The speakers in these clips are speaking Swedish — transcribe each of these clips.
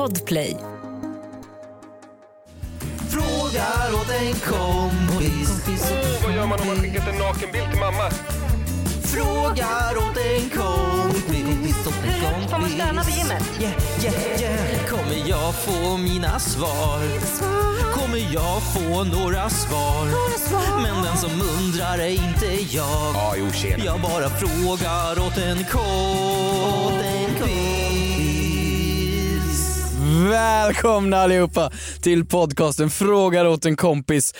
Podplay. Frågar åt en kompis. Vad gör man om man skickat en nakenbild till mamma? Frågar åt en kompis. Kompis. Får man stöna på gymmet? Yeah, yeah, yeah. Kommer jag få mina svar? Kommer jag få några svar? Men den som undrar är inte jag. Jag bara frågar åt en kompis. Välkomna allihopa till podcasten Frågar åt en kompis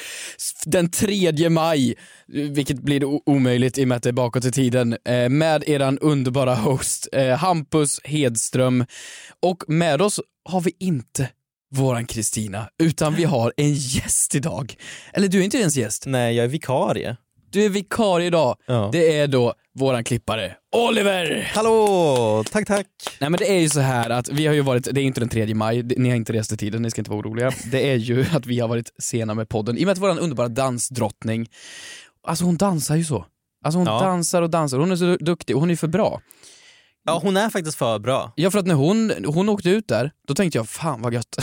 den 3 maj, vilket blir omöjligt i och med att det är bakåt i tiden, eh, med eran underbara host eh, Hampus Hedström. Och med oss har vi inte våran Kristina, utan vi har en gäst idag. Eller du är inte ens gäst, Nej, jag är vikarie. du är vikarie idag. Ja. Det är då våran klippare Oliver! Hallå! Tack, tack. Nej men det är ju så här att vi har ju varit, det är inte den 3 maj, ni har inte rest i tiden, ni ska inte vara oroliga. Det är ju att vi har varit sena med podden, i och med att vår underbara dansdrottning, alltså hon dansar ju så. Alltså hon Ja. dansar och dansar, hon är så duktig och hon är för bra. Ja, hon är faktiskt för bra. Ja för att när hon, hon åkte ut där, då tänkte jag fan vad gött.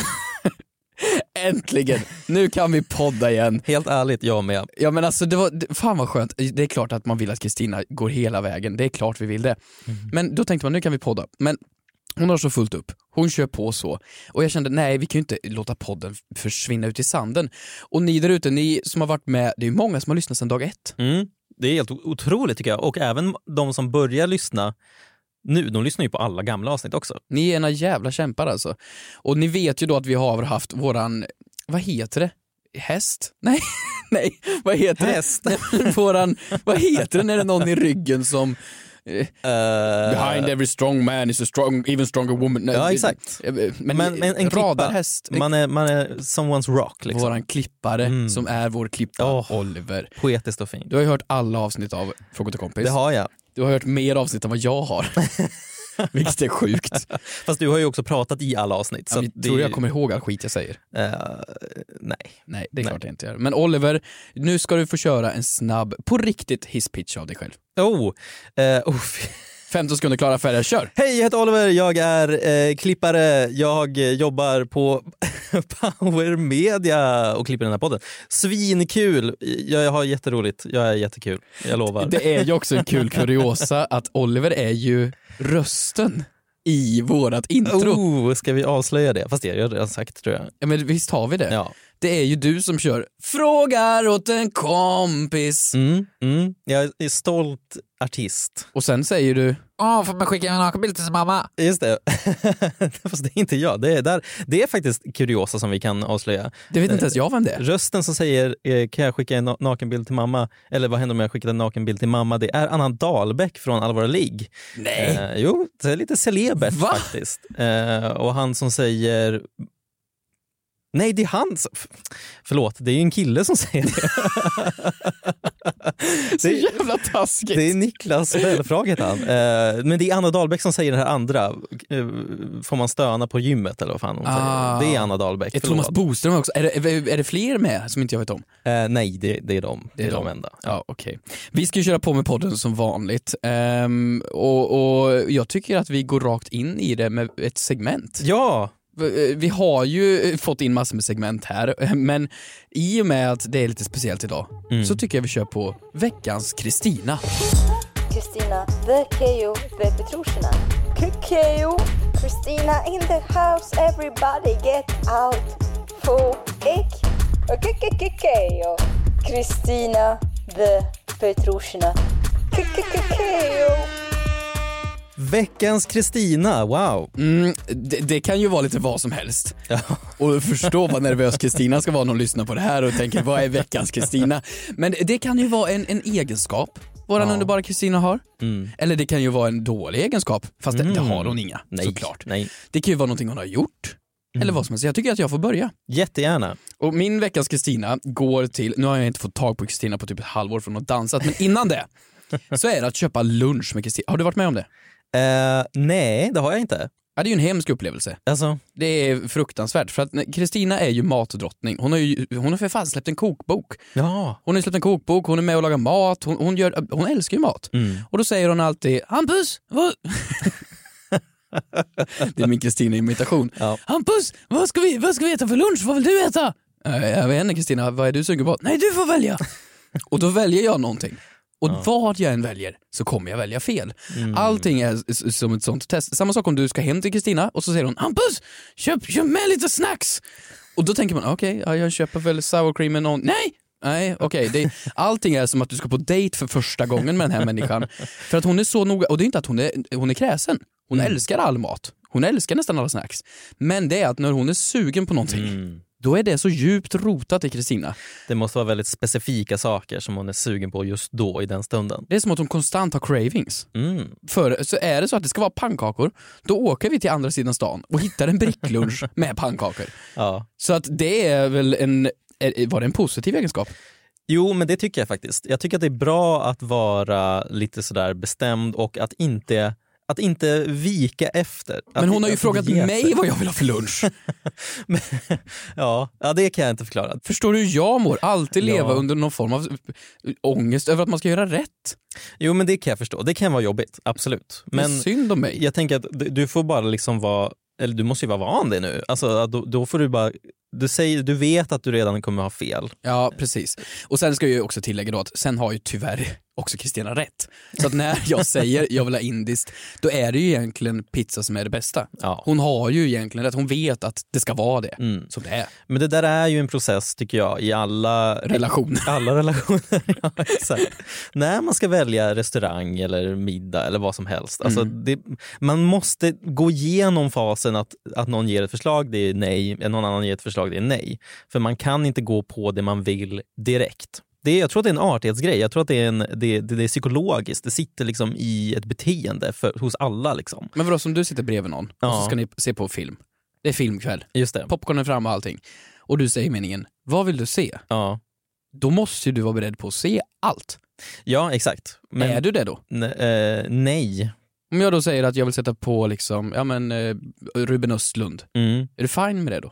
Äntligen! Nu kan vi podda igen. Helt ärligt, jag med. Ja men alltså det var, fan vad skönt. Det är klart att man vill att Kristina går hela vägen, det är klart vi vill det. Men då tänkte man nu kan vi podda. Men hon har så fullt upp, hon kör på så. Och jag kände nej vi kan ju inte låta podden försvinna ut i sanden. Och ni där ute, ni som har varit med, det är ju många som har lyssnat sedan dag ett. Mm. Det är helt otroligt tycker jag. Och även de som börjar lyssna nu, de lyssnar ju på alla gamla avsnitt också. Ni är ena jävla kämpar alltså. Och ni vet ju då att vi har haft våran, vad heter det? Häst? Nej, nej, vad heter Häst. det? Nej, våran, vad heter det när det är någon i ryggen som eh, Behind every strong man is a strong, even stronger woman. Nej, Ja, exakt. eh, Men, Men, men en klippa, radarhäst, man är, man är someone's rock liksom. våran klippare Mm. som är vår klippare Åh. Oliver. Poetiskt och fint. Du har ju hört alla avsnitt av Fråga till kompis. Det har jag. Du har hört mer avsnitt än vad jag har. Vilket är sjukt. Fast du har ju också pratat i alla avsnitt. Att jag det tror är- jag kommer ihåg all skit jag säger. Eh, nej. Nej, det är Nej. klart jag inte gör. Men Oliver, nu ska du få köra en snabb, på riktigt hisspitch av dig själv. Oh, eh, oh. 15 sekunder klara, färdiga, kör! Hej, jag heter Oliver. Jag är eh, klippare. Jag eh, jobbar på Power Media och klipper den här podden. Svinkul. Jag, jag har jätteroligt. Jag är jättekul. Jag lovar. Det är ju också en kul kuriosa att Oliver är ju rösten i vårat intro. Oh, ska vi avslöja det? Fast det har jag redan sagt tror jag. Ja, men visst har vi det? Ja. Det är ju du som kör “Frågar åt en kompis” Mm, mm. Jag är stolt artist. och sen säger du Åh, får man skicka en nakenbild till sin mamma? Just det. Fast det är inte jag. Det är, där. det är faktiskt kuriosa som vi kan avslöja. Det vet inte ens jag vem det är. Rösten som säger eh, kan jag skicka en na- nakenbild till mamma? Eller vad händer om jag skickar en nakenbild till mamma? Det är Anna Dahlbäck från Allvara Ligg. Nej. Eh, jo, det är lite celebert Va? faktiskt. Eh, och han som säger Nej, det är han som... Förlåt, det är ju en kille som säger det. Så det, jävla taskigt. det är Niklas Belfrage heter han. Eh, men det är Anna Dahlbäck som säger det här andra. Eh, får man stöna på gymmet eller vad fan hon Ah. säger. Det är Anna Dahlbäck. Är. Thomas Boström också? Är det, är, är det fler med som inte jag vet om? Eh, nej, det, det är de. Det är, de. enda. Ja, okej. Vi ska ju köra på med podden som vanligt. Ehm, och, och jag tycker att vi går rakt in i det med ett segment. Ja, Vi har ju fått in massor med segment här, men i och med att det är lite speciellt idag Mm. så tycker jag vi kör på veckans Kristina. Kristina, the KO, the Petrushina. KKO, Kristina in the house, everybody get out. Få ek, KKKKO. Kristina, the Petrushina. KKKKO. Veckans Kristina. Wow. Mm, det, det kan ju vara lite vad som helst. Ja. Och förstå vad nervös Kristina ska vara när hon lyssnar på det här och tänker vad är veckans Kristina? Men det, kan ju vara en, en egenskap våran Ja. underbara Kristina har. Mm. Eller det kan ju vara en dålig egenskap, fast det, det Mm. har hon inga Nej, såklart. nej. Det kan ju vara någonting hon har gjort. Mm. Eller vad som helst. Jag tycker att jag får börja. Jättegärna. Och min veckans Kristina går till, nu har jag inte fått tag på Kristina på typ ett halvår från att dansat, men innan det så är det att köpa lunch med Kristina. Har du varit med om det? Eh, nej, det har jag inte. Ja, det är ju en hemsk upplevelse. Alltså, Det är fruktansvärt för att Kristina är ju matdrottning. Hon har ju hon har för fan släppt en kokbok. ja. Hon har släppt en kokbok, hon är med och lagar mat, hon, hon, gör, hon älskar ju mat. Mm. Och då säger hon alltid “Hampus, Det är min Kristina-imitation. Ja. Hampus, vad ska, vi, vad ska vi äta för lunch? Vad vill du äta? "Eh, Jag vet inte Kristina, vad är du sugen på? Nej, du får välja. och då väljer jag någonting. Och vad jag än väljer så kommer jag välja fel. Allting är som ett sånt test. Samma sak om du ska hem till Kristina och så säger hon Hampus, köp, köp med lite snacks. Och då tänker man okej, ja, jag köper väl sour cream med någon. Nej! Nej, okej. det- Allting är som att du ska på dejt för första gången med den här människan. För att hon är så noga, och det är inte att hon är, hon är kräsen. Hon älskar all mat. Hon älskar nästan alla snacks. Men det är att när hon är sugen på någonting, då är det så djupt rotat i Kristina. Det måste vara väldigt specifika saker som hon är sugen på just då i den stunden. Det är som att hon konstant har cravings. Mm. För, så är det så att det ska vara pannkakor, då åker vi till andra sidan stan och hittar en bricklunch med pannkakor. Ja. Så att det är väl en, var det en positiv egenskap? Jo, men det tycker jag faktiskt. Jag tycker att det är bra att vara lite sådär bestämd och att inte, att inte vika efter. Men hon har ju frågat ge mig vad jag vill ha för lunch. Men- ja, ja, det kan jag inte förklara. Förstår du hur jag mår? Alltid leva Ja. under någon form av ångest över att man ska göra rätt. Jo, men det kan jag förstå. Det kan vara jobbigt, absolut. Men Men synd om mig. jag tänker att du får bara liksom vara, eller du måste ju vara van det nu. Alltså, då, då får du bara, du, säger, du vet att du redan kommer ha fel. Ja, precis. Och sen ska jag ju också tillägga då att sen har ju tyvärr också Kristina rätt. Så att när jag säger jag vill ha indiskt, då är det ju egentligen pizza som är det bästa. Ja. Hon har ju egentligen rätt, hon vet att det ska vara det. Mm. Som det är. Men det där är ju en process tycker jag i alla Relationer. Alla relationer, ja exakt. När man ska välja restaurang eller middag eller vad som helst. Alltså Mm. det, man måste gå igenom fasen att, att någon ger ett förslag, det är nej, någon annan ger ett förslag, det är nej. För man kan inte gå på det man vill direkt. Det jag tror att det är en artighetsgrej, jag tror att det är, en, det, det, det är psykologiskt, det sitter liksom i ett beteende för, hos alla. Liksom. Men vadå, som du sitter bredvid någon och så Ja. ska ni se på film. Det är filmkväll, Just det. popcornen är framme och allting. Och du säger meningen, vad vill du se? Ja, Då måste ju du vara beredd på att se allt. ja exakt. Men, är du det då? n- eh, nej. Om jag då säger att jag vill sätta på liksom, ja men eh, Ruben Östlund, Mm. är du fine med det då?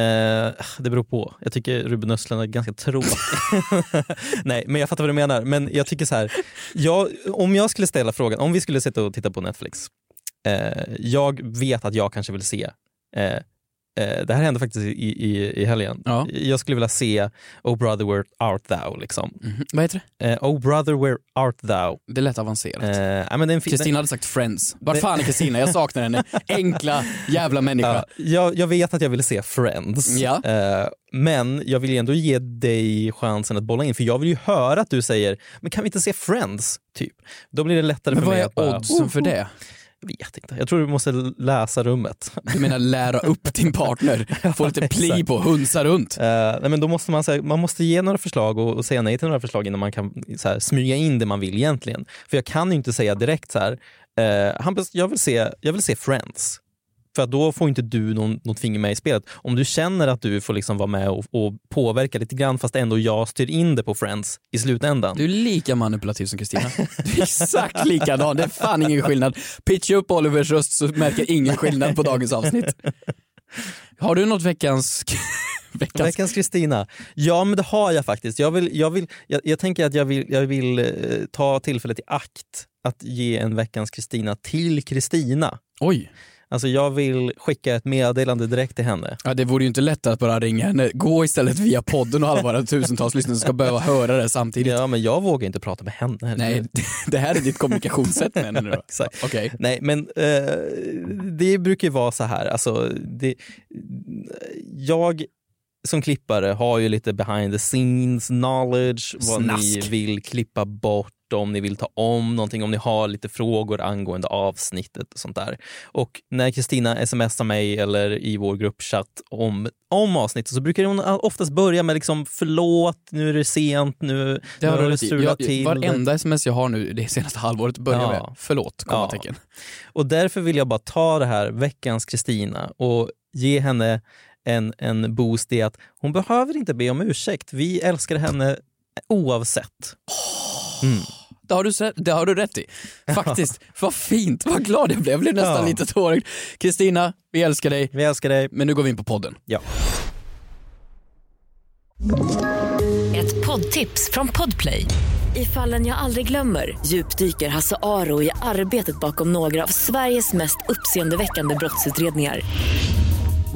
Eh, det beror på. Jag tycker Ruben Östlund är ganska tråkig. Nej, men jag fattar vad du menar. Men jag tycker så här, jag, om jag skulle ställa frågan, om vi skulle sitta och titta på Netflix. Eh, jag vet att jag kanske vill se, eh, det här hände faktiskt i, i, i helgen. Ja. Jag skulle vilja se Oh brother where art thou. Liksom. Mhm. Vad heter det? Eh, oh brother where art thou. Det lät avancerat. Eh, men Kristina hade sagt Friends. Vart fan är Kristina? Jag saknar henne. Enkla jävla människa. Ja, jag, jag vet att jag vill se Friends, Ja. eh, men jag vill ändå ge dig chansen att bolla in, för jag vill ju höra att du säger men kan vi inte se Friends? Typ. Då blir det lättare Men för vad mig är att bara, oddsen för det? Jag vet inte, jag tror du måste läsa rummet. Du menar lära upp din partner? Få lite pli på, hunsa runt? Eh, nej, men då måste man, här, man måste ge några förslag och, och säga nej till några förslag innan man kan så här, smyga in det man vill egentligen. För jag kan ju inte säga direkt så här, Hampus, jag vill, se, jag vill se Friends. För då får inte du någon, något finger med i spelet. Om du känner att du får liksom vara med och, och påverka lite grann fast ändå jag styr in det på Friends i slutändan. Du är lika manipulativ som Kristina. Du är exakt likadan, det är fan ingen skillnad. Pitcha upp Olivers röst så märker ingen skillnad på dagens avsnitt. Har du något veckans... veckans... Veckans Kristina. Ja men det har jag faktiskt. Jag, vill, jag, vill, jag, jag tänker att jag vill, jag vill eh, ta tillfället i akt att ge en Veckans Kristina till Kristina. Oj, Alltså jag vill skicka ett meddelande direkt till henne. ja, det vore ju inte lätt att bara ringa henne. Gå istället via podden och alla våra tusentals lyssnare ska behöva höra det samtidigt. Ja men jag vågar inte prata med henne. Nej, det här är ditt kommunikationssätt med henne nu då? Exakt. Okej. Nej men eh, det brukar ju vara så här, alltså, det, jag som klippare har ju lite behind the scenes knowledge, vad ni Snask. vill klippa bort, om ni vill ta om någonting, om ni har lite frågor angående avsnittet och sånt där. Och när Kristina smsar mig eller i vår gruppchatt om, om avsnittet så brukar hon oftast börja med liksom förlåt, nu är det sent, nu, Det nu har har du det Jag, till. varenda sms jag har nu det senaste halvåret börjar Ja. med förlåt, kommatecken. Och därför vill jag bara ta det här, veckans Kristina, och ge henne en, en boost i att hon behöver inte be om ursäkt. Vi älskar henne oavsett. Mm. Det har, du, sett- det har du rätt i. Faktiskt, vad fint, vad glad jag blev. Jag blev nästan Ja. lite tårögd. Kristina, vi älskar dig. Vi älskar dig. Men nu går vi in på podden. Ja. Ett poddtips från Podplay. I fallen jag aldrig glömmer djupdyker Hasse Aro i arbetet bakom några av Sveriges mest uppseendeväckande brottsutredningar.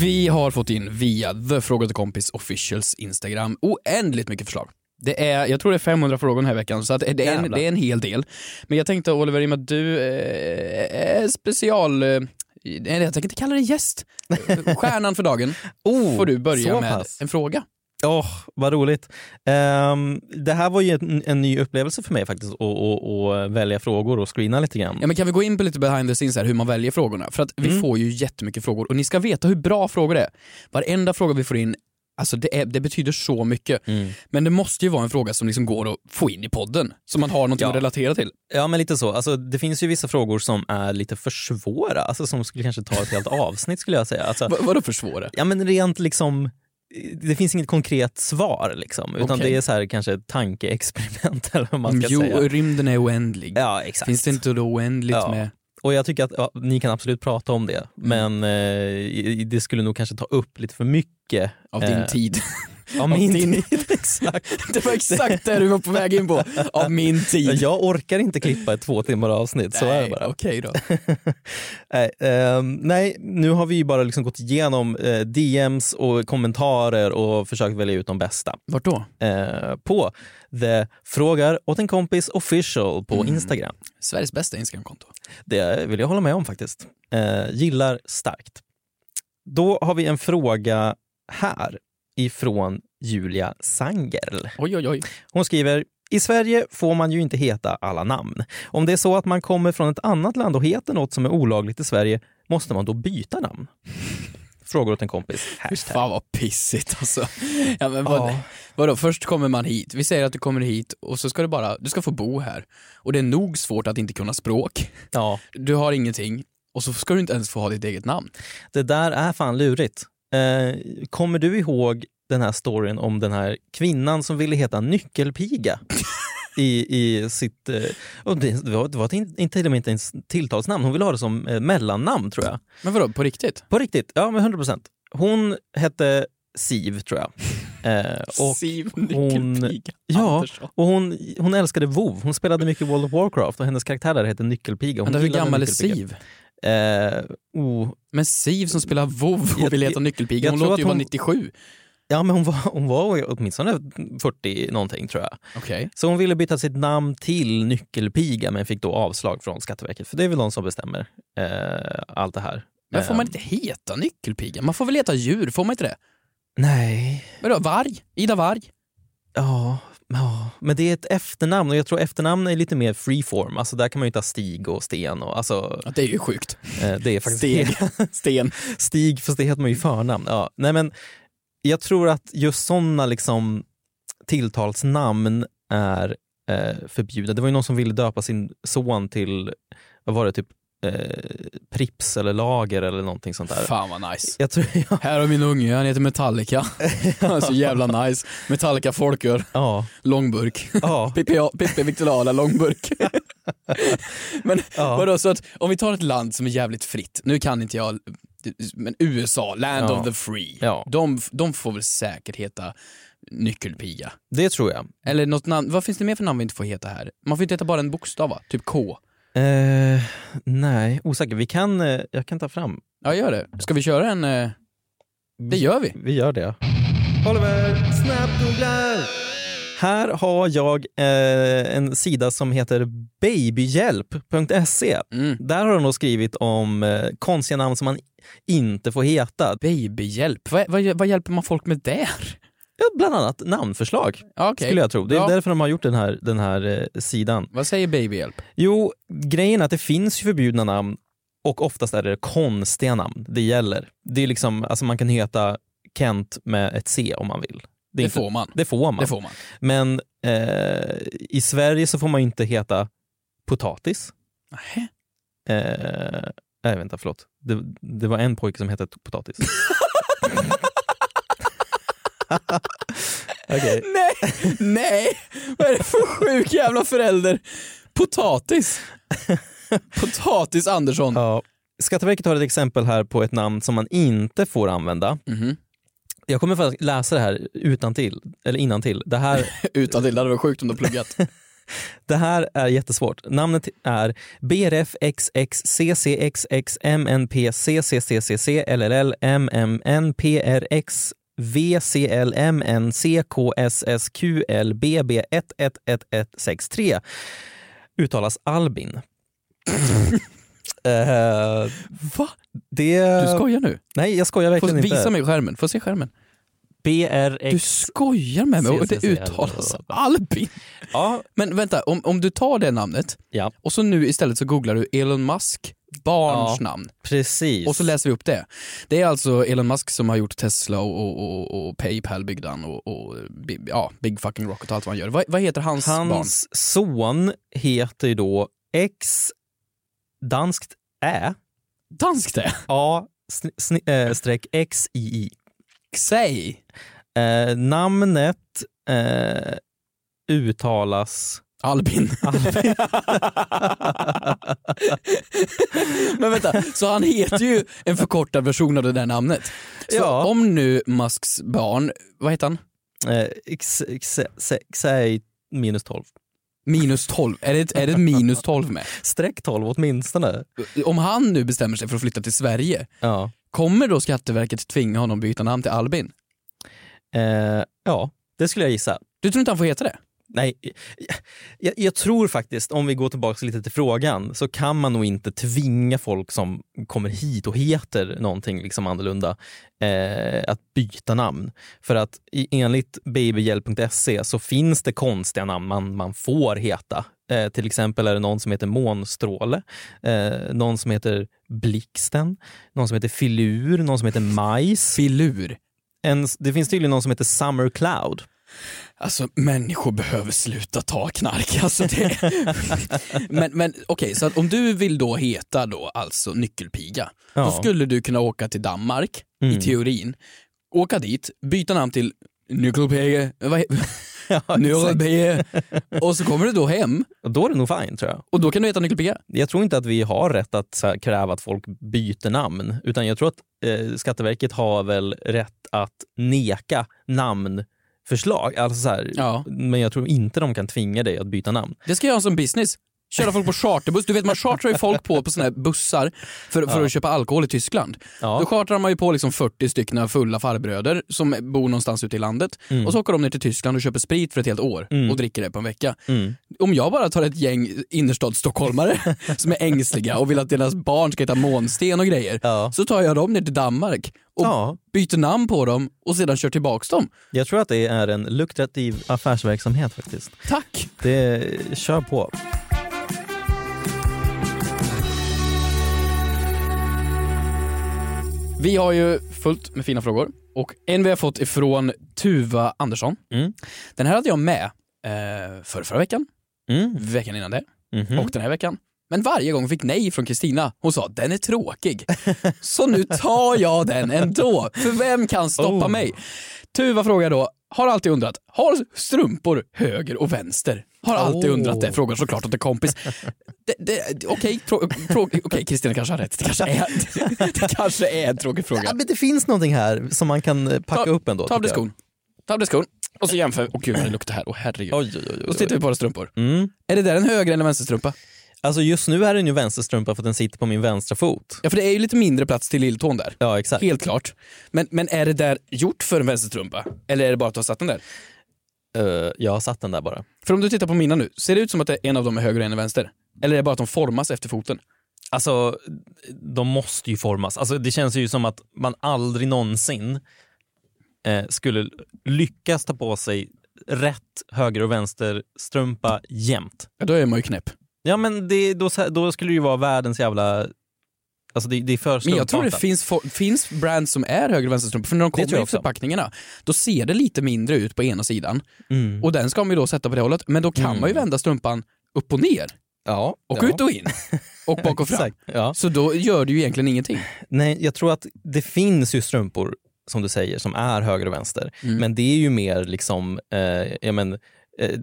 Vi har fått in via The Fråga till Kompis Officials Instagram oändligt mycket förslag. Det är, jag tror det är 500 frågor den här veckan, så att det, är en, det är en hel del. Men jag tänkte Oliver, i och med att du eh, är special... Eh, jag tänker inte kalla dig gäst. Stjärnan för dagen. Oh, får du börja med pass. en fråga. Åh, vad roligt. Ehm, det här var ju en, en ny upplevelse för mig faktiskt, att välja frågor och screena lite grann. Ja, men kan vi gå in på lite behind the scenes här, hur man väljer frågorna? För att vi Mm. får ju jättemycket frågor och ni ska veta hur bra frågor det är. Varenda fråga vi får in, alltså det, är, det betyder så mycket. Mm. Men det måste ju vara en fråga som liksom går att få in i podden, som man har någonting Ja. att relatera till. Ja, men lite så. Alltså, det finns ju vissa frågor som är lite för svåra, alltså, som skulle kanske ta ett helt avsnitt skulle jag säga. Alltså, vadå försvåra? ja, men rent liksom det finns inget konkret svar liksom, utan Okej. det är så här kanske ett tankeexperiment eller vad man ska jo, säga. rymden är oändlig. Ja, exakt. Finns det inte då oändligt Ja. med... Och jag tycker att ja, ni kan absolut prata om det, men eh, det skulle nog kanske ta upp lite för mycket Av din eh, tid. Av min din- tid, exakt. Det var exakt det du var på väg in på. Av min tid. Jag orkar inte klippa ett två timmar avsnitt, så är det bara. Okej då. nej, ehm, nej, nu har vi ju bara liksom gått igenom eh, DMs och kommentarer och försökt välja ut de bästa. Vart då? Eh, på The Frågar åt en kompis official på Mm. Instagram. Sveriges bästa Instagramkonto. Det vill jag hålla med om faktiskt. Eh, gillar starkt. Då har vi en fråga här ifrån Julia Sangerl. Oj, oj, oj. Hon skriver i Sverige får man ju inte heta alla namn. Om det är så att man kommer från ett annat land och heter något som är olagligt i Sverige, måste man då byta namn? Frågor åt en kompis. Hashtag. fan vad pissigt alltså. Ja, men vad, Ja. Vadå, först kommer man hit, vi säger att du kommer hit och så ska du bara, du ska få bo här. Och det är nog svårt att inte kunna språk. Ja, Du har ingenting och så ska du inte ens få ha ditt eget namn. det där är fan lurigt. Eh, kommer du ihåg den här storyn om den här kvinnan som ville heta Nyckelpiga? I, i sitt... Eh, och det, var, det var inte till och med inte ens tilltalsnamn, hon ville ha det som eh, mellannamn tror jag. Men vadå, på riktigt? På riktigt, ja men 100 procent. Hon hette Siv tror jag. Eh, och Siv hon- Ja, Andersson. och hon, hon älskade WoW. Hon spelade mycket World of Warcraft och hennes karaktär där hette Nyckelpiga. Hon Vänta, hur gammal är. Siv? Eh, oh, Men Siv som spelar Jag- och vill heta Nyckelpiga, jag hon låter ju att vara hon- 97. ja, men hon var, hon var åtminstone 40 någonting tror jag. Okej. Så hon ville byta sitt namn till Nyckelpiga men fick då avslag från Skatteverket. För det är väl de som bestämmer eh, allt det här. Men får Eh, man inte heta Nyckelpiga? Man får väl heta djur, får man inte det? Nej. Vadå, varg? Ida Varg? Ja, ja, men det är ett efternamn och jag tror efternamn är lite mer freeform. Alltså där kan man ju ta Stig och Sten och alltså Ja, det är ju sjukt. eh, det är faktiskt Steg. Sten. Stig, fast det heter man ju förnamn. Ja, nej men jag tror att just sådana liksom tilltalsnamn är eh, förbjudna. Det var ju någon som ville döpa sin son till, vad var det, typ eh, Prips eller Lager eller någonting sånt där. Fan vad nice. Jag tror, ja, Här har min unge, han heter Metallica. Han är så jävla nice. Metallica folköl, ja, långburk. ja, Pippi Victoriala långburk. Men ja. vadå, så att om vi tar ett land som är jävligt fritt, nu kan inte jag, men USA, land Ja. of the free, Ja. de, de får väl säkert heta nyckelpiga. Det tror jag. Eller något namn, vad finns det mer för namn vi inte får heta här? Man får inte heta bara en bokstav va? Typ K. Eh, nej, osäker. Vi kan, eh, jag kan ta fram. Ja gör det. Ska vi köra en, eh, det gör vi. Vi gör det. Oliver, snabbgooglar! Här har jag eh, en sida som heter babyhjälp.se. Mm. Där har de nog skrivit om eh, konstiga namn som man inte får heta. Babyhjälp, vad, vad, vad hjälper man folk med där? Ja, bland annat namnförslag, Okej. skulle jag tro. Det är Ja. därför de har gjort den här, den här eh, sidan. Vad säger babyhjälp? Jo, grejen är att det finns ju förbjudna namn och oftast är det konstiga namn det gäller. Det är liksom, alltså man kan heta Kent med ett C om man vill. Det, är inte- får man. Det får man. Det får man. Men eh, i Sverige så får man inte heta Potatis. Nähä. Eh, nej, vänta, förlåt. Det, det var en pojke som hette Potatis. okay. Nej, nej! Vad är det för sjuk jävla förälder? Potatis. Potatis Andersson. Ja. Skatteverket har ett exempel här på ett namn som man inte får använda. Mm -hmm. Jag kommer faktiskt läsa det här utan till, eller innantill. Det här... utan till, det hade varit sjukt om du pluggat. det här är jättesvårt. Namnet är BRFXXCCXXMNPCCCCCLLLMMNPRX VCLMNCKSSQLBB111163 uttalas Albin. uh, Va? Det... Du skojar nu? Nej, jag skojar verkligen Får, visa inte. Visa mig skärmen. Får se skärmen. BRX... Du skojar med mig och det uttalas Albin. Ja. Men vänta, om, om du tar det namnet ja. och så nu istället så googlar du Elon Musk barns Ja. namn precis. och så läser vi upp det. Det är alltså Elon Musk som har gjort Tesla och, och, och, och Paypal byggde han och, och ja, Big fucking rocket och allt vad han gör. Vad, vad heter hans, barn? Hans son heter ju då X danskt Ä Danskt det? A sn- sn- äh, streck XII. Säg! Eh, namnet eh, uttalas Albin. Men vänta, så han heter ju en förkortad version av det där namnet. Så Ja. om nu Musks barn, vad heter han? eh, X, X, X, X, minus 12. Minus 12, är det, är det minus 12 med? Streck 12 åtminstone. Om han nu bestämmer sig för att flytta till Sverige, Ja. kommer då Skatteverket tvinga honom byta namn till Albin? Eh, ja, det skulle jag gissa. Du tror inte han får heta det? Nej, jag, jag tror faktiskt, om vi går tillbaka lite till frågan, så kan man nog inte tvinga folk som kommer hit och heter någonting liksom annorlunda eh, att byta namn. För att enligt babyhjälp.se så finns det konstiga namn man, man får heta. Eh, till exempel är det någon som heter Månstråle, eh, någon som heter Blixten, någon som heter Filur, någon som heter Majs. Filur. En, det finns tydligen någon som heter Summer Cloud. Alltså människor behöver sluta ta knark. Alltså, det... men men okej, så att om du vill då heta då alltså nyckelpiga, då Ja. skulle du kunna åka till Danmark Mm. i teorin, åka dit, byta namn till nyckelpiga, he- nyckelpiga, och så kommer du då hem Och då är det nog fine tror jag. och då kan du heta nyckelpiga. Jag tror inte att vi har rätt att här, kräva att folk byter namn, utan jag tror att eh, Skatteverket har väl rätt att neka namnförslag. Alltså så här, Ja. Men jag tror inte de kan tvinga dig att byta namn. Det ska jag ha som business. Köra folk på charterbuss. Du vet man chartrar ju folk på på såna här bussar för, för Ja. att köpa alkohol i Tyskland. Ja. Då chartrar man ju på liksom 40 stycken fulla farbröder som bor någonstans ute i landet Mm. och så åker de ner till Tyskland och köper sprit för ett helt år Mm. och dricker det på en vecka. Mm. Om jag bara tar ett gäng innerstadsstockholmare som är ängsliga och vill att deras barn ska heta Månsten och grejer Ja. så tar jag dem ner till Danmark och byter namn på dem och sedan kör tillbaks dem. Jag tror att det är en lukrativ affärsverksamhet faktiskt. Tack! Det, kör på. Vi har ju fullt med fina frågor och en vi har fått ifrån Tuva Andersson. Mm. Den här hade jag med eh, för förra veckan, Mm. veckan innan det Mhm. och den här veckan. Men varje gång fick nej från Kristina. Hon sa den är tråkig. Så nu tar jag den ändå. För vem kan stoppa Oh. mig? Tuva frågar då, har alltid undrat, har strumpor höger och vänster? Har alltid Oh. undrat det, frågar såklart åt en kompis. Okej, frå- okej, Kristina kanske har rätt. Det kanske är, det kanske är en tråkig fråga. Ja, men det finns någonting här som man kan eh, packa Ta- upp ändå. Ta av dig skon. Ta av dig skon. Och så jämför, åh gud vad det luktar här, åh herregud. Oj, oj, oj, oj. Då tittar vi på våra strumpor. Mm. Är det där en höger eller vänsterstrumpa? Alltså just nu är den ju vänsterstrumpa för att den sitter på min vänstra fot. Ja för det är ju lite mindre plats till lilltån där. Ja exakt. Helt klart. Men, men är det där gjort för en vänsterstrumpa? Eller är det bara att du har satt den där? Eh, jag har satt den där bara. För om du tittar på mina nu, ser det ut som att det en av dem är höger och en är vänster? Eller är det bara att de formas efter foten? Alltså, de måste ju formas. Alltså, det känns ju som att man aldrig någonsin eh, skulle lyckas ta på sig rätt höger och vänster strumpa jämt. Ja, då är man ju knäpp. Ja men det, då, då skulle det ju vara världens jävla... Alltså det, det är för Men jag tror det finns, finns brands som är höger och vänsterstrumpor, för när de kommer jag i förpackningarna, då ser det lite mindre ut på ena sidan Mm. och den ska man ju då sätta på det hållet, men då kan Mm. man ju vända strumpan upp och ner. Ja, och ja. ut och in och bak och fram. Ja. Så då gör du ju egentligen ingenting. Nej, jag tror att det finns ju strumpor som du säger som är höger och vänster. Mm. Men det är ju mer liksom, eh, ja, men,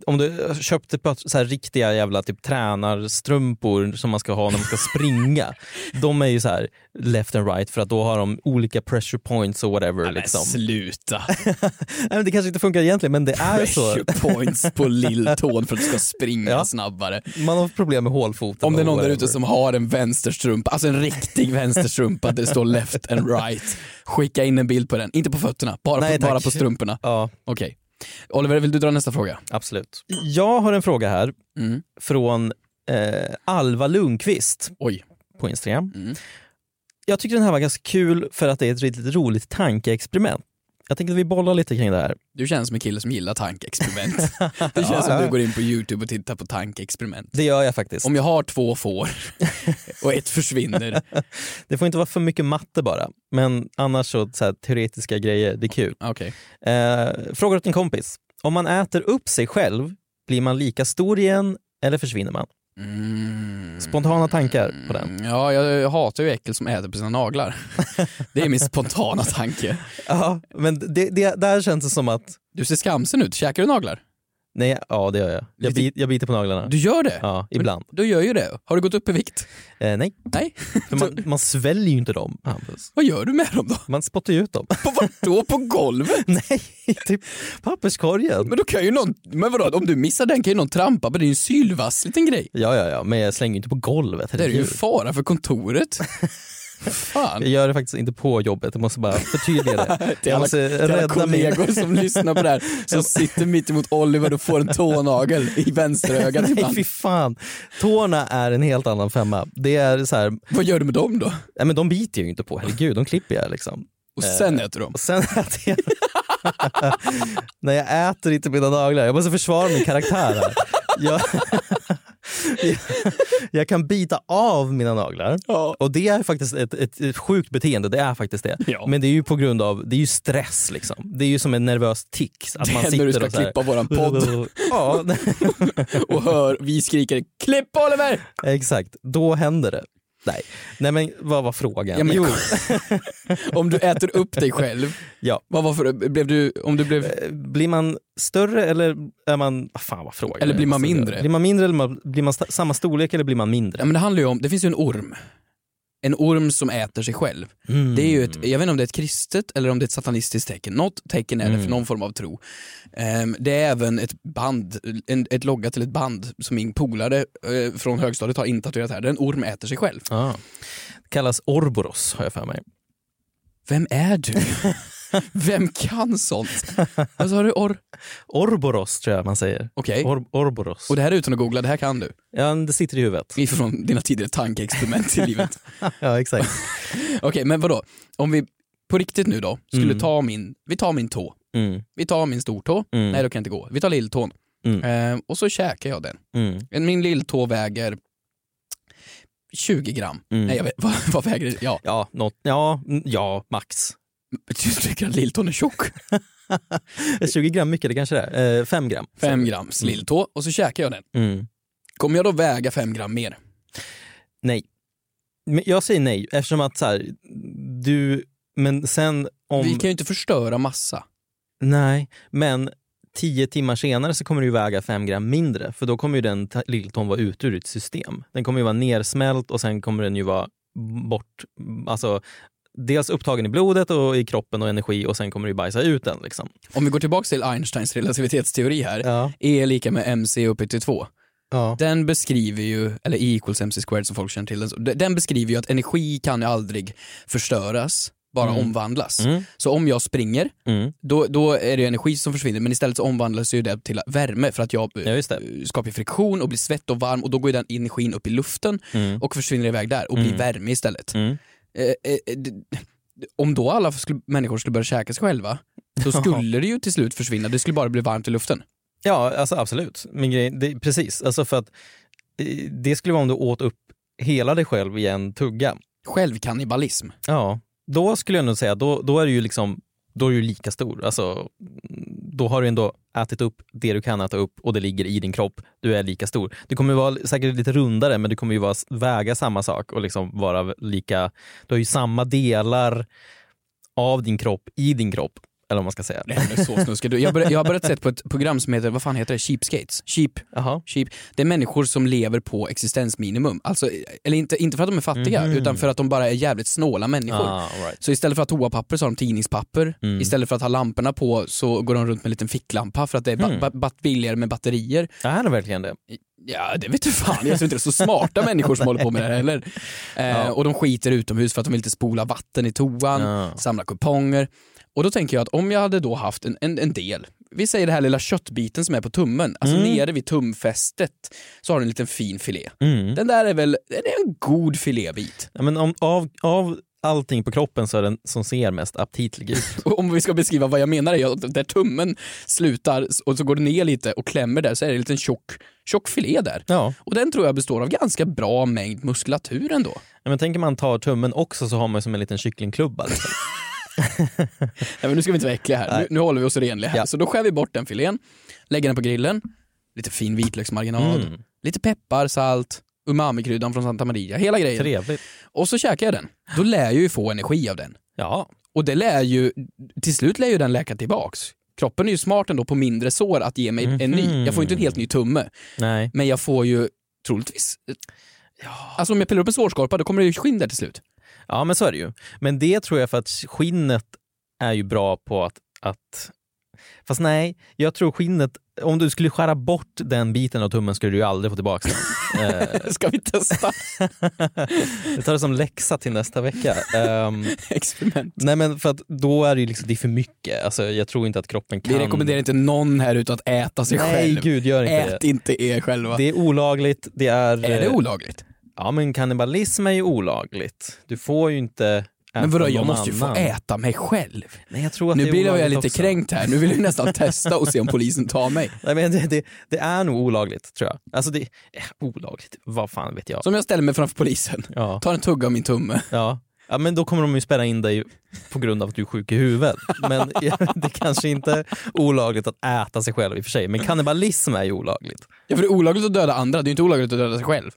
om du köpte på så här riktiga jävla typ tränarstrumpor som man ska ha när man ska springa. de är ju så här left and right för att då har de olika pressure points och whatever. liksom. sluta. Nej, det kanske inte funkar egentligen men det är så. Pressure points på lilltån för att du ska springa Ja. snabbare. Man har problem med hålfoten. Om det är någon där ute som har en vänsterstrumpa, alltså en riktig vänsterstrumpa där det står left and right. Skicka in en bild på den, inte på fötterna, bara, Nej, på, bara på strumporna. Ja, Okej. Oliver, vill du dra nästa fråga? absolut. Jag har en fråga här Mm. från eh, Alva Lundqvist Oj. på Instagram. Mm. Jag tycker den här var ganska kul för att det är ett riktigt roligt tankeexperiment. Jag tänkte att vi bollar lite kring det här. Du känns som en kille som gillar tankeexperiment. Det känns Ja, som ja. du går in på youtube och tittar på tankeexperiment. Det gör jag faktiskt. Om jag har två får och ett försvinner, Det får inte vara för mycket matte bara, men annars så, så här, teoretiska grejer, det är kul. okej. Eh, fråga åt en kompis. Om man äter upp sig själv, blir man lika stor igen eller försvinner man? Mm. Spontana tankar på den. Ja, jag hatar ju äckel som äter på sina naglar. Det är min spontana tanke. Ja, men det, det, där känns det som att, Du ser skamsen ut, käkar du naglar? Nej, ja det gör jag. Jag, bit, jag biter på naglarna. Du gör det? Ja, ibland. Du gör ju det. Har du gått upp i vikt? Eh, nej, Nej. för man, man sväljer ju inte dem, Hampus. Vad gör du med dem då? Man spottar ju ut dem. På vad då? På golvet? nej, typ papperskorgen. Men då kan ju någon, men vadå, om du missar den kan ju någon trampa på, det är ju en sylvass liten grej. Ja, ja, ja, men jag slänger ju inte på golvet. Det är ju fara för kontoret. Fan. Jag gör det faktiskt inte på jobbet, jag måste bara förtydliga det. Till Jag alla, måste till alla kollegor min... som lyssnar på det här, som sitter mitt emot Oliver och får en tånagel i vänsterögat Nej ibland. fy fan, tårna är en helt annan femma. Det är så här, Vad gör du med dem då? nej men de biter jag ju inte på, herregud, de klipper jag liksom. Och sen äter du dem? Och sen äter jag Nej jag äter inte mina naglar, jag måste försvara min karaktär här. Jag, jag, kan bita av mina naglar Ja. och det är faktiskt ett, ett, ett sjukt beteende, det är faktiskt det. Ja. Men det är ju på grund av, det är ju stress liksom. Det är ju som en nervös tics. Att Det man sitter när du ska och klippa våran podd Ja, och hör vi skriker klipp Oliver! exakt. Då händer det. Nej, Nej men vad var frågan? Ja, men- jo, Om du äter upp dig själv, ja. vad var för, blev du, om du blev, Eh, Blir man större eller är man, fan vad frågan Eller blir man Alltså, mindre? Blir man mindre eller blir man samma storlek eller blir man mindre? ja men det handlar ju om, det finns ju en orm. En orm som äter sig själv. Mm. Det är ju ett, jag vet inte om det är ett kristet eller om det är ett satanistiskt tecken. Något tecken är det Mm. för någon form av tro. Ehm, det är även ett band, en, ett logga till ett band som min polare eh, från högstadiet har intatuerat här. Där en orm äter sig själv. Ja. Kallas Orboros har jag för mig. Vem är du? Vem kan sånt? Vad sa du? Or? Orboros tror jag man säger. Okej. Or, Orboros. Och det här är utan att googla, det här kan du. Ja, det sitter i huvudet. Ifrån dina tidigare tankeexperiment i livet. Ja, exakt. Okej, men vadå? Om vi på riktigt nu då, skulle Mm. ta min, vi tar min tå. Mm. Vi tar min stortå. Mm. Nej, då kan jag inte gå. Vi tar lilltån. Ehm, och så käkar jag den. Mm. Min lilltå väger 20 gram. Mm. Nej, jag vet, vad, vad väger det? Ja, Ja, något, ja, mm, ja, max. Du tycker att lilltån är tjock? 20 gram mycket, det kanske det är. Eh, 5 gram. 5 grams lilltå och så käkar jag den. Mm. Kommer jag då väga 5 gram mer? Nej. Men jag säger nej eftersom att så här, du, men sen om... Vi kan ju inte förstöra massa. Nej, men tio timmar senare så kommer du väga fem gram mindre för då kommer ju den lilltån vara ute ur ditt system. Den kommer ju vara nersmält och sen kommer den ju vara bort, alltså dels upptagen i blodet och i kroppen och energi och sen kommer du bajsa ut den. Liksom. Om vi går tillbaka till Einsteins relativitetsteori här. Ja. E är lika med mc upphöjt till 2. Ja. Den beskriver ju, eller E equals mc squared som folk känner till, den, den beskriver ju att energi kan ju aldrig förstöras, bara Mm. omvandlas. Mm. Så om jag springer, Mm. då, då är det energi som försvinner men istället så omvandlas ju det till värme för att jag Ja, eh, skapar friktion och blir svett och varm och då går den energin upp i luften Mm. och försvinner iväg där och blir Mm. värme istället. Eh, eh, eh, om då alla skulle, människor skulle börja käka sig själva, då skulle det ju till slut försvinna, det skulle bara bli varmt i luften. Ja, alltså absolut. Men grej, det, precis, alltså för att eh, det skulle vara om du åt upp hela dig själv i en tugga. Självkannibalism. Ja, då skulle jag nog säga, då, då är du ju liksom då är du lika stor. Alltså, då har du ändå ätit upp det du kan äta upp och det ligger i din kropp. Du är lika stor. Du kommer vara säkert lite rundare men du kommer ju vara, väga samma sak och liksom vara lika, du har ju samma delar av din kropp i din kropp. Eller vad man ska säga. Är så. Jag, började, jag har börjat se på ett program som heter, vad fan heter det? Cheapskates? Cheap. Jaha. Cheap. Det är människor som lever på existensminimum. Alltså, eller inte, inte för att de är fattiga, Mhm. utan för att de bara är jävligt snåla människor. Ah, right. Så istället för att ha toapapper så har de tidningspapper. Mm. Istället för att ha lamporna på så går de runt med en liten ficklampa för att det är Mm. ba- ba- billigare med batterier. Är det verkligen det? Ja, det vet du fan. Jag tror inte det är så smarta människor som håller på med det här heller. Eh, Ja. Och de skiter utomhus för att de vill inte spola vatten i toan, Ja. samla kuponger. Och då tänker jag att om jag hade då haft en, en, en del, vi säger det här lilla köttbiten som är på tummen, alltså Mm. nere vid tumfästet så har du en liten fin filé. Mm. Den där är väl, är en god filébit. Ja, men om, av, av allting på kroppen så är den som ser mest aptitlig ut. Om vi ska beskriva vad jag menar är att där tummen slutar och så går det ner lite och klämmer där så är det en liten tjock, tjock filé där. Ja. Och den tror jag består av ganska bra mängd muskulatur ändå. Ja, men tänker man tar tummen också så har man som en liten kycklingklubba. Liksom. Nej, men nu ska vi inte vara äckliga här. Nu, nu håller vi oss renliga här. Ja. Så då skär vi bort den filén, lägger den på grillen, lite fin vitlöksmarinad, Mm. lite peppar, salt, umami-kryddan från Santa Maria, hela grejen. Trevligt. Och så käkar jag den. Då lär jag ju få energi av den. Ja. Och det lär ju, till slut lär ju den läka tillbaks. Kroppen är ju smart ändå på mindre sår att ge mig en ny. Mhm. Jag får ju inte en helt ny tumme, Nej. men jag får ju troligtvis Alltså om jag pillar upp en sårskorpa då kommer det ju skinn där till slut. Ja men så är det ju. Men det tror jag för att skinnet är ju bra på att, att Fast nej, jag tror skinnet, om du skulle skära bort den biten av tummen skulle du ju aldrig få tillbaka den. Eh, Ska vi testa jag tar det som läxa till nästa vecka. Ehm, experiment? nej men för att då är det ju liksom, det är för mycket. Alltså, jag tror inte att kroppen kan... Vi rekommenderar inte någon här ut att äta sig Nej själv. gud, gör inte Ät det. inte er själva. Det är olagligt, det är... Är det olagligt? Ja men kannibalism är ju olagligt. Du får ju inte Men vadå, jag måste ju få annan. äta mig själv. Nej, jag tror att Nu blir jag lite också. kränkt här, nu vill jag nästan testa och se om polisen tar mig. Nej, men det, det, det är nog olagligt tror jag. Alltså det, eh, olagligt, vad fan vet jag. Så om jag ställer mig framför polisen, Ja, tar en tugga av min tumme. ja. ja men då kommer de ju spärra in dig på grund av att du är sjuk i huvudet. Men det kanske inte är olagligt att äta sig själv i och för sig. Men kannibalism är ju olagligt. Ja, för det är olagligt att döda andra, det är inte olagligt att döda sig själv.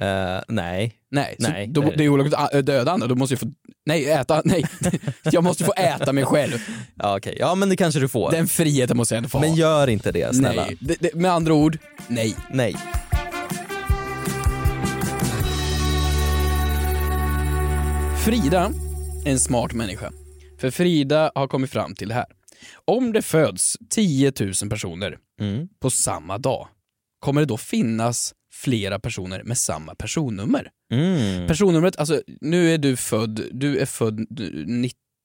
Eh, nej. Nej, Nej, då, det är olagligt att döda andra, då måste jag få, nej äta, nej. Jag måste få äta mig själv. Ja, okej. ja men det kanske du får. Den friheten måste jag ändå få. Men gör inte det snälla. Nej, det, det, med andra ord, nej. nej. Frida är en smart människa. För Frida har kommit fram till det här. Om det föds 10 000 personer Mm. på samma dag, kommer det då finnas flera personer med samma personnummer? Mm. Personnumret, alltså nu är du född, du är född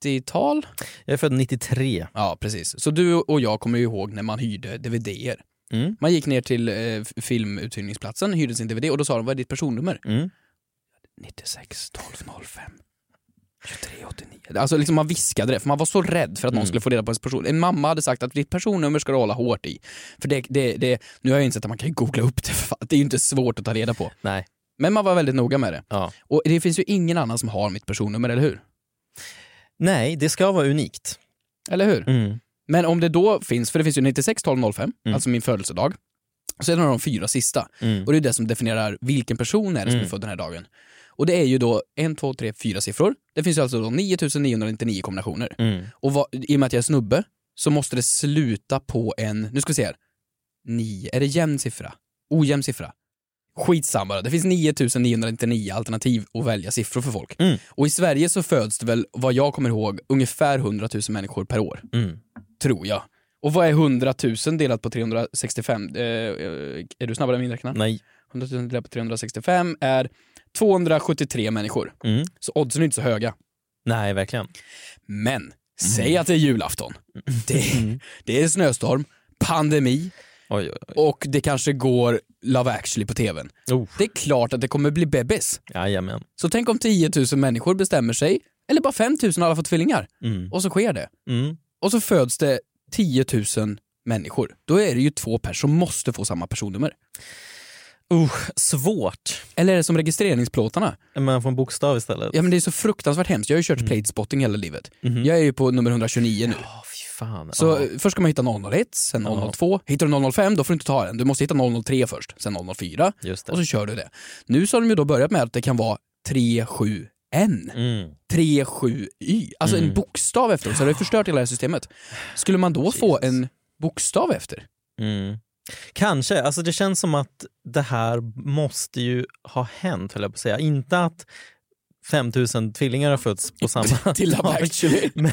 90-tal? Jag är född 93. Ja, precis. Så du och jag kommer ju ihåg när man hyrde DVDer. Mm. Man gick ner till eh, filmuthyrningsplatsen, hyrde sin DVD och då sa de vad är ditt personnummer? Mm. 96 12 05 23 89. Alltså liksom man viskade det för man var så rädd för att någon Mm. skulle få reda på ens person. En mamma hade sagt att ditt personnummer ska du hålla hårt i. För det, det, det, nu har jag insett att man kan googla upp det, för det är ju inte svårt att ta reda på. Nej. Men man var väldigt noga med det. Ja. Och det finns ju ingen annan som har mitt personnummer, eller hur? Nej, det ska vara unikt. Eller hur? Mm. Men om det då finns, för det finns ju 96 12 05, Mm. alltså min födelsedag. Så är det de fyra sista. Mm. Och det är det som definierar vilken person är det som är Mm. född den här dagen. Och det är ju då en, två, tre, fyra siffror. Det finns ju alltså då 9999 kombinationer. Mm. Och vad, i och med att jag är snubbe så måste det sluta på en, nu ska vi se här, nio, är det jämn siffra? Ojämn siffra? Skitsamma, det finns 9999 alternativ att välja siffror för folk. Mm. Och i Sverige så föds det väl, vad jag kommer ihåg, ungefär 100 000 människor per år. Mm. Tror jag. Och vad är 100 000 delat på 365? Eh, eh, är du snabbare än min räkna? Nej. 100 000 delat på 365 är 273 människor. Mm. Så oddsen är inte så höga. Nej, verkligen. Men, säg att det är julafton. Det, det är snöstorm, pandemi Oj, oj, oj. och det kanske går Love actually på tvn. Oh. Det är klart att det kommer bli bebis. Jajamän. Så tänk om 10 000 människor bestämmer sig, eller bara 5 000 har alla fått tvillingar. Mm. Och så sker det. Mm. Och så föds det 10 000 människor. Då är det ju två personer som måste få samma personnummer. Uh, svårt. Eller är det som registreringsplåtarna? Man får en bokstav istället. Ja men det är så fruktansvärt hemskt. Jag har ju kört platespotting hela livet. Mhm. Jag är ju på nummer 129 nu. Ja, fy fan. Så ja. eh, först ska man hitta 001, sen Ja. 002. Hittar du 005 då får du inte ta den. Du måste hitta 003 först, sen 004 Just det. och så kör du det. Nu så har de ju då börjat med att det kan vara 37N. Mm. 37Y, alltså en Mm. bokstav efter, så det har förstört hela det här systemet. Skulle man då få Jesus. en bokstav efter? Mm. Kanske, alltså det känns som att det här måste ju ha hänt, höll jag på att säga. Inte att 5000 tvillingar har fötts på samma Till dag. actually. Men,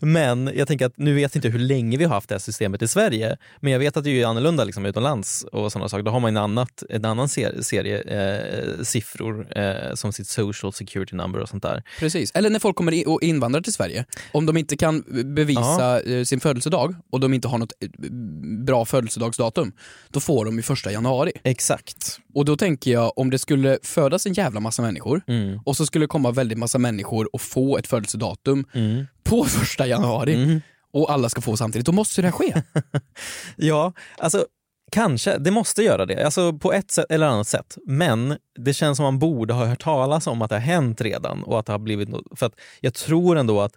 men jag tänker att nu vet jag inte hur länge vi har haft det här systemet i Sverige, men jag vet att det är annorlunda liksom, utomlands och sådana saker. Då har man en, annat, en annan serie, serie eh, siffror eh, som sitt social security number och sånt där. Precis. Eller när folk kommer in och invandrar till Sverige, om de inte kan bevisa eh, sin födelsedag och de inte har något eh, bra födelsedagsdatum, då får de i första januari. Exakt. Och då tänker jag, om det skulle födas en jävla massa människor Mm. och så skulle det komma väldigt massa människor och få ett födelsedatum Mm. på första januari Mm. och alla ska få samtidigt, då måste det här ske. Ja, alltså kanske. Det måste göra det. Alltså på ett sätt eller annat sätt. Men det känns som man borde ha hört talas om att det har hänt redan. Och att det har blivit något. För att jag tror ändå att,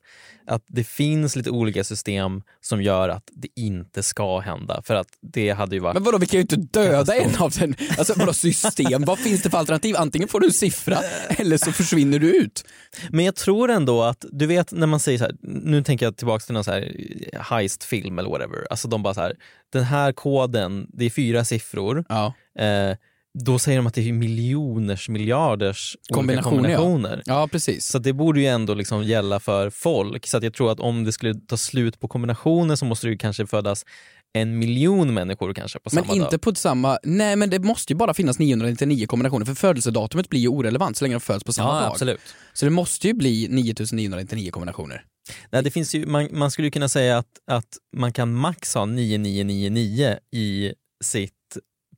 att det finns lite olika system som gör att det inte ska hända. För att det hade ju varit... Men vadå, vi kan ju inte döda en av den. Alltså vadå system, vad finns det för alternativ? Antingen får du en siffra eller så försvinner du ut. Men jag tror ändå att, du vet när man säger så här, nu tänker jag tillbaka till någon så här heistfilm eller whatever. Alltså de bara så här, den här koden, det är fyra siffror. Ja. Eh, då säger de att det är miljoners, miljarders olika Kombinationer, ja. kombinationer. Ja, precis. Så det borde ju ändå liksom gälla för folk. Så att jag tror att om det skulle ta slut på kombinationer så måste det ju kanske födas en miljon människor kanske på Men samma inte dag. på samma, nej men det måste ju bara finnas 999 kombinationer för födelsedatumet blir ju orelevant så länge de föds på samma Ja, dag. absolut. Så det måste ju bli 9999 kombinationer. Nej, det finns ju, man, man skulle ju kunna säga att, att man kan max ha 9999 i sitt,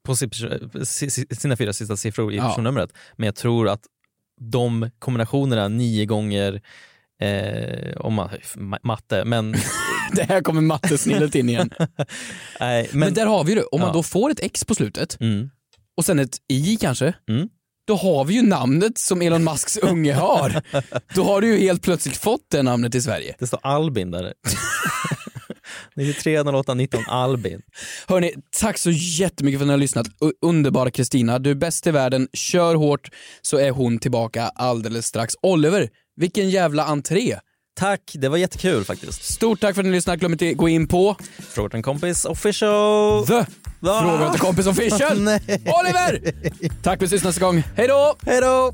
på sina fyra sista siffror i Ja. personnumret. Men jag tror att de kombinationerna nio gånger Eh, om man, ma- matte, men... Det här kommer mattesnillet in igen. nej, Men, men, där har vi det, om man Ja. då får ett X på slutet mm, och sen ett I kanske, Mm. då har vi ju namnet som Elon Musks unge har. Då har du ju helt plötsligt fått det namnet i Sverige. det står Albin där. 93 08 Albin. Hörni, tack så jättemycket för att ni har lyssnat. U- underbara Kristina, du är bäst i världen. Kör hårt så är hon tillbaka alldeles strax. Oliver, vilken jävla entré! Tack, det var jättekul faktiskt. Stort tack för att ni lyssnade. Glöm inte att gå in på Fråga till en kompis official. The Va? Fråga till kompis official. Oliver! Tack vi ses nästa gång. Hej då! Hej då!